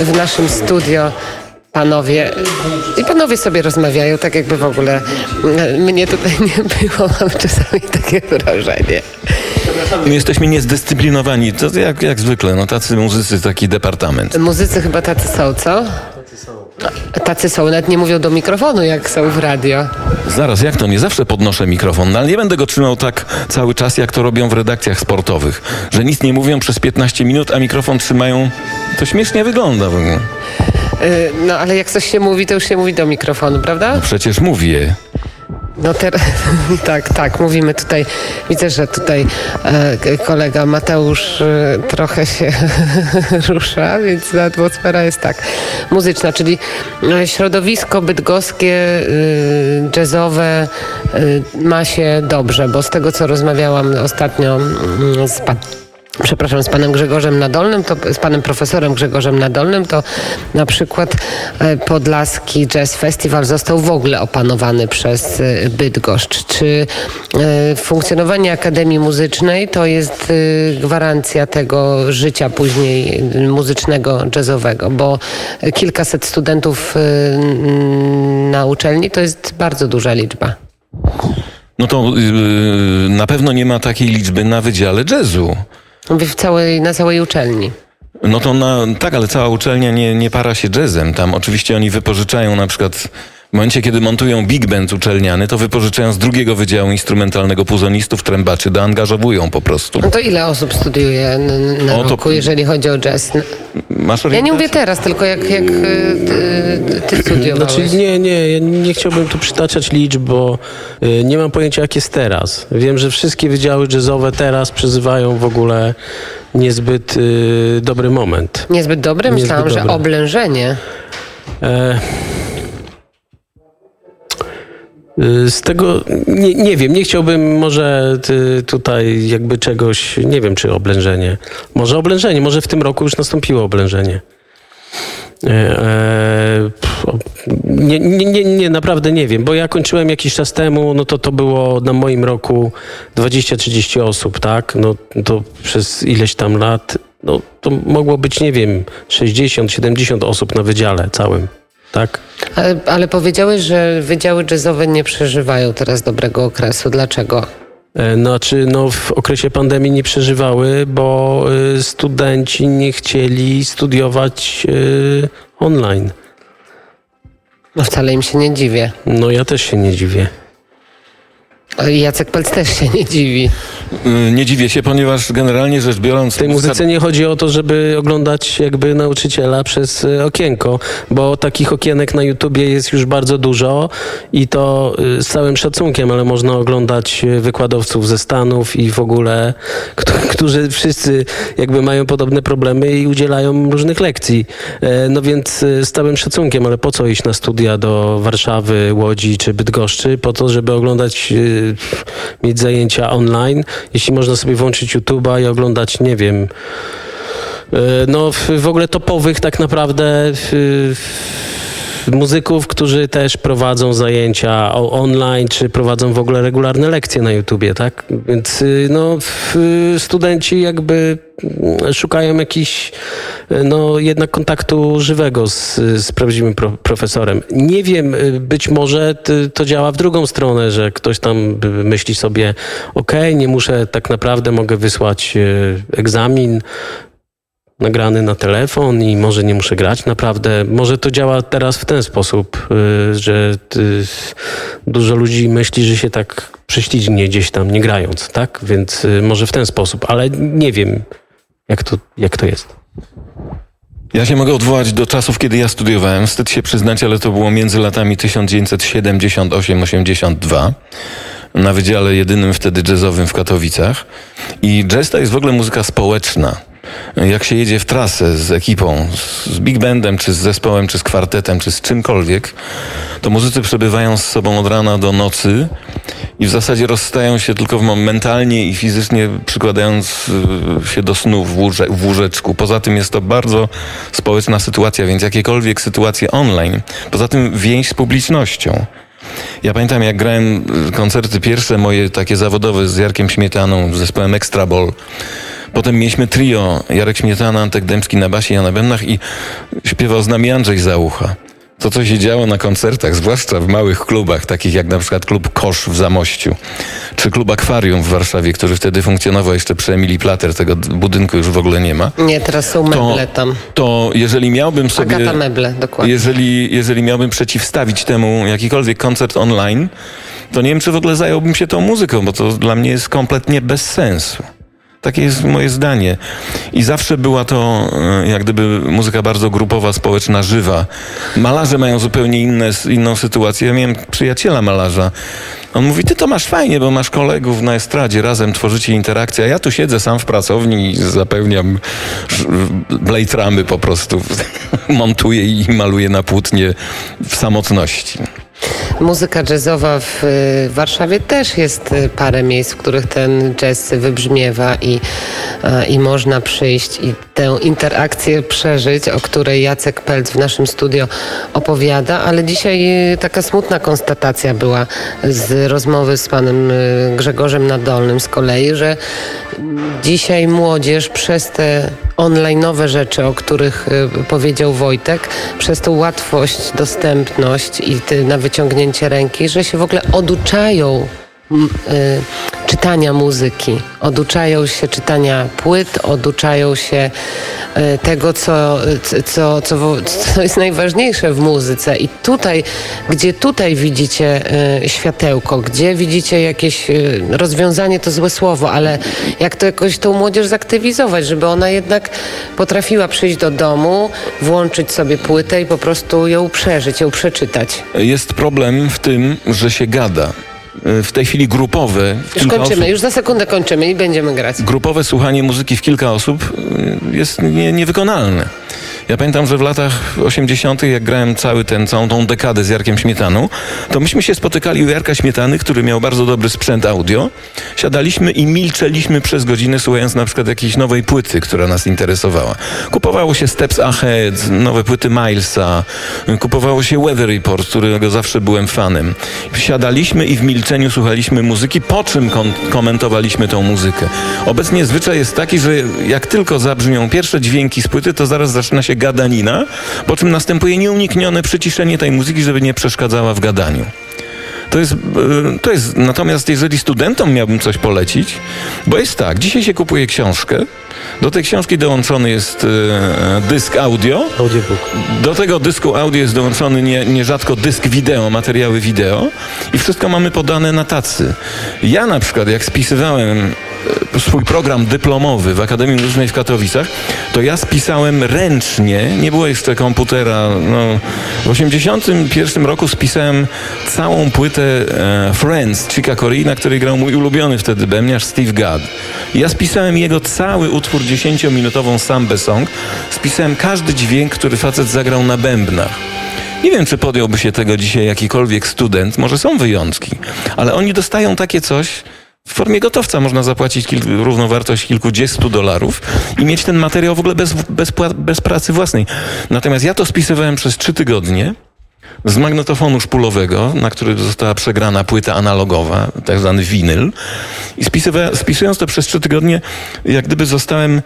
w naszym studio panowie i panowie sobie rozmawiają, tak jakby w ogóle mnie tutaj nie było, mam czasami takie wrażenie. My jesteśmy niezdyscyplinowani, to jak, jak zwykle, no tacy muzycy, taki departament. Muzycy chyba tacy są, co? Tacy są, nawet nie mówią do mikrofonu, jak są w radio. Zaraz, jak to? Nie zawsze podnoszę mikrofon, no, ale nie będę go trzymał tak cały czas, jak to robią w redakcjach sportowych, że nic nie mówią przez 15 minut, a mikrofon trzymają. To śmiesznie wygląda w ogóle. Y, No ale jak coś się mówi, to już się mówi do mikrofonu, prawda? No przecież mówię. No teraz, tak, tak, mówimy tutaj, widzę, że tutaj e, kolega Mateusz e, trochę się rusza, więc atmosfera jest tak muzyczna, czyli e, środowisko bydgoskie, e, jazzowe e, ma się dobrze, bo z tego, co rozmawiałam ostatnio mm, z pan przepraszam, z panem Grzegorzem Nadolnym, to z panem profesorem Grzegorzem Nadolnym, to na przykład e, Podlaski Jazz Festival został w ogóle opanowany przez e, Bydgoszcz. Czy e, funkcjonowanie Akademii Muzycznej to jest gwarancja tego życia później muzycznego, jazzowego, bo kilkaset studentów na uczelni to jest bardzo duża liczba. No to yy, na pewno nie ma takiej liczby na wydziale jazzu. W całej, na całej uczelni. No to na, tak, ale cała uczelnia nie, nie para się jazzem. Tam oczywiście oni wypożyczają na przykład w momencie, kiedy montują big band uczelniany, to wypożyczają z drugiego wydziału instrumentalnego puzonistów, trębaczy, doangażowują po prostu. No to ile osób studiuje n- na O, to- roku, jeżeli chodzi o jazz? Masz Ja nie mówię teraz, tylko jak, jak y, ty, ty studiowałeś. Znaczy nie, nie, ja nie chciałbym tu przytaczać liczb, bo y, nie mam pojęcia jak jest teraz. Wiem, że wszystkie wydziały jazzowe teraz przeżywają w ogóle niezbyt y, dobry moment. Niezbyt dobre? Niezbyt Myślałam, że oblężenie. E, Z tego nie, nie wiem, nie chciałbym może ty, tutaj jakby czegoś, nie wiem czy oblężenie. Może oblężenie, może w tym roku już nastąpiło oblężenie. O, nie, nie, nie, nie, naprawdę nie wiem, bo ja kończyłem jakiś czas temu, no to to było na moim roku 20-30 osób, tak? No to przez ileś tam lat, no to mogło być, nie wiem, 60-70 osób na wydziale całym, tak? Ale, ale powiedziałeś, że wydziały jazzowe nie przeżywają teraz dobrego okresu. Dlaczego? E, Znaczy, no w okresie pandemii nie przeżywały, bo y, studenci nie chcieli studiować y, online. No wcale im się nie dziwię. No ja też się nie dziwię. Jacek Pelc też się nie dziwi. Y, Nie dziwię się, ponieważ generalnie rzecz biorąc... W tej muzyce nie chodzi o to, żeby oglądać jakby nauczyciela przez y, okienko, bo takich okienek na YouTubie jest już bardzo dużo i to y, z całym szacunkiem, ale można oglądać wykładowców ze Stanów i w ogóle, któ- którzy wszyscy jakby mają podobne problemy i udzielają różnych lekcji. E, No więc z całym szacunkiem, ale po co iść na studia do Warszawy, Łodzi czy Bydgoszczy? Po to, żeby oglądać, mieć zajęcia online, jeśli można sobie włączyć YouTube'a i oglądać, nie wiem, y, no w, ogóle topowych tak naprawdę muzyków, którzy też prowadzą zajęcia online, czy prowadzą w ogóle regularne lekcje na YouTubie, tak? Więc y, no w, studenci jakby mm, szukają jakiś y, no jednak kontaktu żywego z, z prawdziwym pro, profesorem. Nie wiem, y, być może to działa w drugą stronę, że ktoś tam y, myśli sobie, okej, nie muszę tak naprawdę, mogę wysłać y, egzamin, nagrany na telefon i może nie muszę grać naprawdę. Może to działa teraz w ten sposób, y, że y, dużo ludzi myśli, że się tak prześlizgnie gdzieś tam nie grając, tak? Więc y, może w ten sposób, ale nie wiem jak to, jak to jest. Ja się mogę odwołać do czasów, kiedy ja studiowałem. Wstyd się przyznać, ale to było między latami 1978-82 na wydziale jedynym wtedy jazzowym w Katowicach. I jazz to jest w ogóle muzyka społeczna. Jak się jedzie w trasę z ekipą, z big bandem, czy z zespołem, czy z kwartetem, czy z czymkolwiek, to muzycy przebywają z sobą od rana do nocy i w zasadzie rozstają się tylko mentalnie i fizycznie przykładając y, się do snu w, łóże, w łóżeczku. Poza tym jest to bardzo społeczna sytuacja, więc jakiekolwiek sytuacje online, poza tym więź z publicznością. Ja pamiętam, jak grałem y, koncerty pierwsze moje takie zawodowe z Jarkiem Śmietaną, z zespołem Extra Ball. Potem mieliśmy trio Jarek Śmietana, Antek Dębski na basie, ja na bębnach i śpiewał z nami Andrzej Załucha. To, co się działo na koncertach, zwłaszcza w małych klubach, takich jak na przykład klub Kosz w Zamościu, czy klub Akwarium w Warszawie, który wtedy funkcjonował jeszcze przy Emilii Plater, tego budynku już w ogóle nie ma. Nie, teraz są To, meble tam. to jeżeli miałbym sobie... Agata Meble, dokładnie. Jeżeli, jeżeli miałbym przeciwstawić temu jakikolwiek koncert online, to nie wiem, czy w ogóle zająłbym się tą muzyką, bo to dla mnie jest kompletnie bez sensu. Takie jest moje zdanie. I zawsze była to e, jak gdyby muzyka bardzo grupowa, społeczna, żywa. Malarze mają zupełnie inne, inną sytuację. Ja miałem przyjaciela malarza. On mówi, ty to masz fajnie, bo masz kolegów na estradzie, razem tworzycie interakcję, a ja tu siedzę sam w pracowni i zapewniam sz- blade ramy po prostu. Montuję i maluję na płótnie w samotności. Muzyka jazzowa w y, Warszawie też jest y, parę miejsc, w których ten jazz wybrzmiewa i, e, i można przyjść i tę interakcję przeżyć, o której Jacek Pelc w naszym studio opowiada, ale dzisiaj y, taka smutna konstatacja była z rozmowy z panem y, Grzegorzem Nadolnym z kolei, że dzisiaj młodzież przez te online'owe rzeczy, o których y, powiedział Wojtek, przez tą łatwość, dostępność i na wyciągnięcie ręki, że się w ogóle oduczają czytania muzyki, oduczają się czytania płyt, oduczają się y, tego, co, co, co, co jest najważniejsze w muzyce. I tutaj, gdzie tutaj widzicie y, światełko, gdzie widzicie jakieś y, rozwiązanie, to złe słowo, ale jak to jakoś tą młodzież zaktywizować, żeby ona jednak potrafiła przyjść do domu, włączyć sobie płytę i po prostu ją przeżyć, ją przeczytać. Jest problem w tym, że się gada. W tej chwili grupowe, Już kończymy, osób, już za sekundę kończymy i będziemy grać. grupowe słuchanie muzyki w kilka osób y, jest nie, niewykonalne. Ja pamiętam, że w latach 80., jak grałem cały ten, całą tą dekadę z Jarkiem Śmietaną, to myśmy się spotykali u Jarka Śmietany, który miał bardzo dobry sprzęt audio. Siadaliśmy i milczeliśmy przez godzinę, słuchając na przykład jakiejś nowej płyty, która nas interesowała. Kupowało się Steps Ahead, nowe płyty Milesa, kupowało się Weather Report, którego zawsze byłem fanem. Siadaliśmy i w milczeniu słuchaliśmy muzyki, po czym komentowaliśmy tą muzykę. Obecnie zwyczaj jest taki, że jak tylko zabrzmią pierwsze dźwięki z płyty, to zaraz zaczyna się gadanina, po czym następuje nieuniknione przyciszenie tej muzyki, żeby nie przeszkadzała w gadaniu. To jest, e, to jest, natomiast jeżeli studentom miałbym coś polecić, bo jest tak, dzisiaj się kupuje książkę, do tej książki dołączony jest e, dysk audio, Audiobook. do tego dysku audio jest dołączony nie, nierzadko dysk wideo, materiały wideo i wszystko mamy podane na tacy. Ja na przykład, jak spisywałem swój program dyplomowy w Akademii Muzycznej w Katowicach, to ja spisałem ręcznie, nie było jeszcze komputera. No, w 81 roku spisałem całą płytę e, Friends Chica Corea, na której grał mój ulubiony wtedy bębniarz Steve Gadd. Ja spisałem jego cały utwór 10-minutową sambę song. Spisałem każdy dźwięk, który facet zagrał na bębnach. Nie wiem, czy podjąłby się tego dzisiaj jakikolwiek student, może są wyjątki, ale oni dostają takie coś. W formie gotowca można zapłacić kil, równowartość kilkudziestu dolarów i mieć ten materiał w ogóle bez, bez, bez pracy własnej. Natomiast ja to spisywałem przez trzy tygodnie z magnetofonu szpulowego, na który została przegrana płyta analogowa, tak zwany winyl. I spisywa- spisując to przez trzy tygodnie, jak gdyby zostałem y,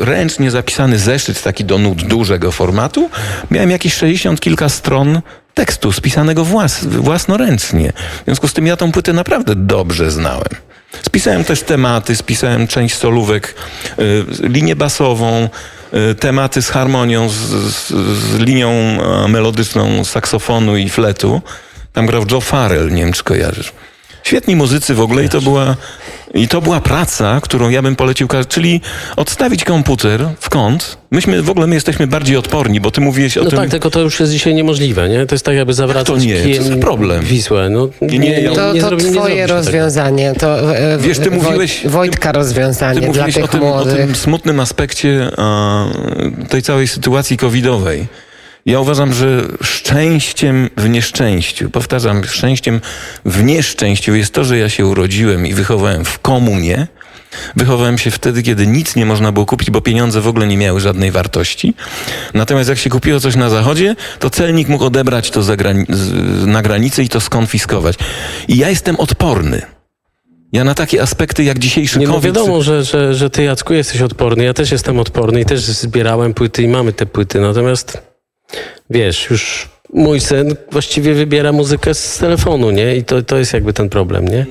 ręcznie zapisany zeszyt, taki do nut dużego formatu. Miałem jakieś 60 kilka stron tekstu spisanego włas- własnoręcznie. W związku z tym ja tą płytę naprawdę dobrze znałem. Spisałem też tematy, spisałem część solówek, y, linię basową, y, tematy z harmonią, z, z, z linią e, melodyczną saksofonu i fletu. Tam grał Joe Farrell, nie wiem czy kojarzysz. Świetni muzycy w ogóle i to była, i to była praca, którą ja bym polecił, czyli odstawić komputer w kąt. Myśmy, w ogóle my jesteśmy bardziej odporni, bo ty mówiłeś o No tym... tak, tylko to już jest dzisiaj niemożliwe, nie? To jest tak jakby zawracać to nie? Kijem za problem? Wisłę. No, Nie, nie, ja- To, to zrobi- nie twoje tego. rozwiązanie, to e, Wiesz, ty mówiłeś- Wojtka Ty rozwiązanie dla mówiłeś tych o tym, o młodych. tym smutnym aspekcie e, tej całej sytuacji covidowej. Ja uważam, że szczęściem w nieszczęściu, powtarzam, szczęściem w nieszczęściu jest to, że ja się urodziłem i wychowałem w komunie. Wychowałem się wtedy, kiedy nic nie można było kupić, bo pieniądze w ogóle nie miały żadnej wartości. Natomiast jak się kupiło coś na zachodzie, to celnik mógł odebrać to grani- na granicy i to skonfiskować. I ja jestem odporny. Ja na takie aspekty jak dzisiejszy Nie no COVID... wiadomo, że, że, że ty Jacku jesteś odporny, ja też jestem odporny i też zbierałem płyty i mamy te płyty, natomiast wiesz, już mój syn właściwie wybiera muzykę z telefonu, nie? I to, to jest jakby ten problem, nie?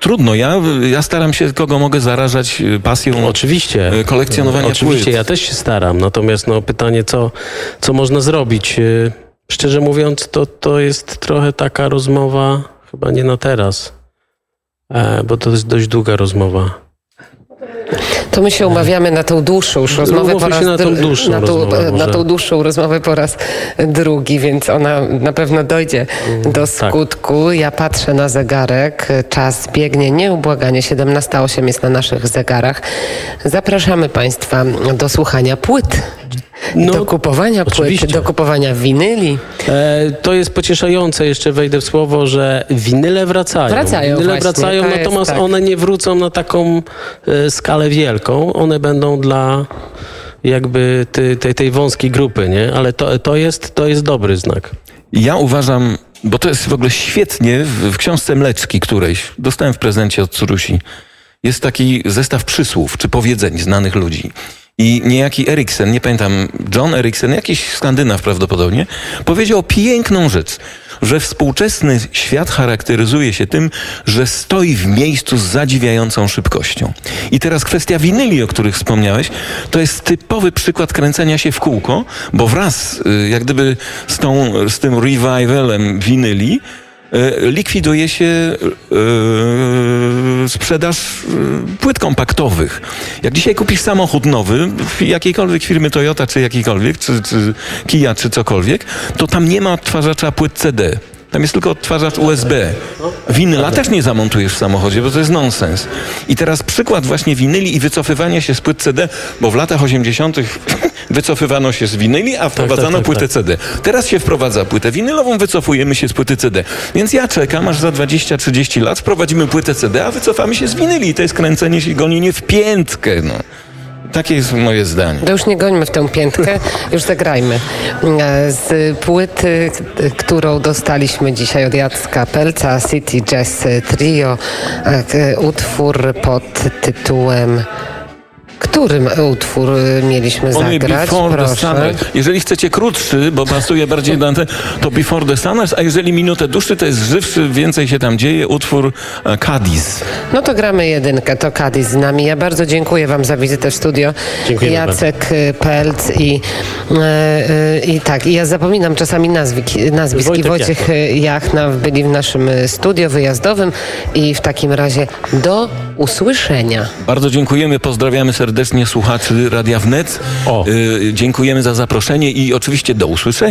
Trudno, ja, ja staram się, kogo mogę zarażać y, pasją Oczywiście. y, kolekcjonowania Oczywiście, płyt. ja też się staram, natomiast no pytanie, co, co można zrobić? Y, Szczerze mówiąc, to, to jest trochę taka rozmowa, chyba nie na teraz, e, bo to jest dość długa rozmowa. To my się umawiamy na tą dłuższą już rozmowę Umówmy po raz na tą dłuższą na tą, rozmowę na tą dłuższą rozmowę po raz drugi, więc ona na pewno dojdzie Mm, do tak. skutku. Ja patrzę na zegarek, czas biegnie nieubłaganie, 17.08 jest na naszych zegarach. Zapraszamy Państwa do słuchania płyt, No, do kupowania płyt, do kupowania winyli. E, to jest pocieszające, jeszcze wejdę w słowo, że winyle wracają. Wracają Winyle właśnie, wracają, natomiast tak. one nie wrócą na taką e, skalę wielką. One będą dla jakby ty, tej, tej wąskiej grupy, nie? Ale to, to, jest, to jest dobry znak. Ja uważam, bo to jest w ogóle świetnie, w, w książce Mleczki którejś, dostałem w prezencie od Curusi, jest taki zestaw przysłów czy powiedzeń znanych ludzi. I niejaki Eriksen, nie pamiętam, John Eriksen, jakiś Skandynaw prawdopodobnie, powiedział piękną rzecz, że współczesny świat charakteryzuje się tym, że stoi w miejscu z zadziwiającą szybkością. I teraz kwestia winyli, o których wspomniałeś, to jest typowy przykład kręcenia się w kółko, bo wraz y, jak gdyby z, tą, z tym revivalem winyli likwiduje się y, sprzedaż y, płyt kompaktowych. Jak dzisiaj kupisz samochód nowy, jakiejkolwiek firmy Toyota, czy jakiejkolwiek, czy, czy Kia, czy cokolwiek, to tam nie ma odtwarzacza płyt CD. Tam jest tylko odtwarzacz USB. Winyla też nie zamontujesz w samochodzie, bo to jest nonsens. I teraz przykład właśnie winyli i wycofywania się z płyt CD, bo w latach 80. wycofywano się z winyli, a wprowadzano tak, płytę tak. CD. Teraz się wprowadza płytę winylową, wycofujemy się z płyty CD. Więc ja czekam, aż za 20-30 lat wprowadzimy płytę CD, a wycofamy się z winyli. I to jest kręcenie się i gonienie w piętkę. No. Takie jest moje zdanie. To już nie gońmy w tę piętkę, już zagrajmy. E, Z płyty, k- którą dostaliśmy dzisiaj od Jacka Pelca, City Jazz Trio, e, utwór pod tytułem... Którym utwór e, mieliśmy Only zagrać? Before the Proszę. Summer. Jeżeli chcecie krótszy, bo pasuje bardziej do anteny, to Before the Summers, a jeżeli minutę dłuższy, to jest żywszy, więcej się tam dzieje, utwór e, Cadiz. No to gramy jedynkę, to Kadis z nami. Ja bardzo dziękuję Wam za wizytę w studio. Dziękuję Jacek y, Pelc i, e, e, i tak, i ja zapominam czasami nazwisk. I Wojtek Wojciech y, Jachna byli w naszym y, studio wyjazdowym i w takim razie do usłyszenia. Bardzo dziękujemy, pozdrawiamy serdecznie słuchaczy Radia Wnet. O. Y, dziękujemy za zaproszenie i oczywiście do usłyszenia.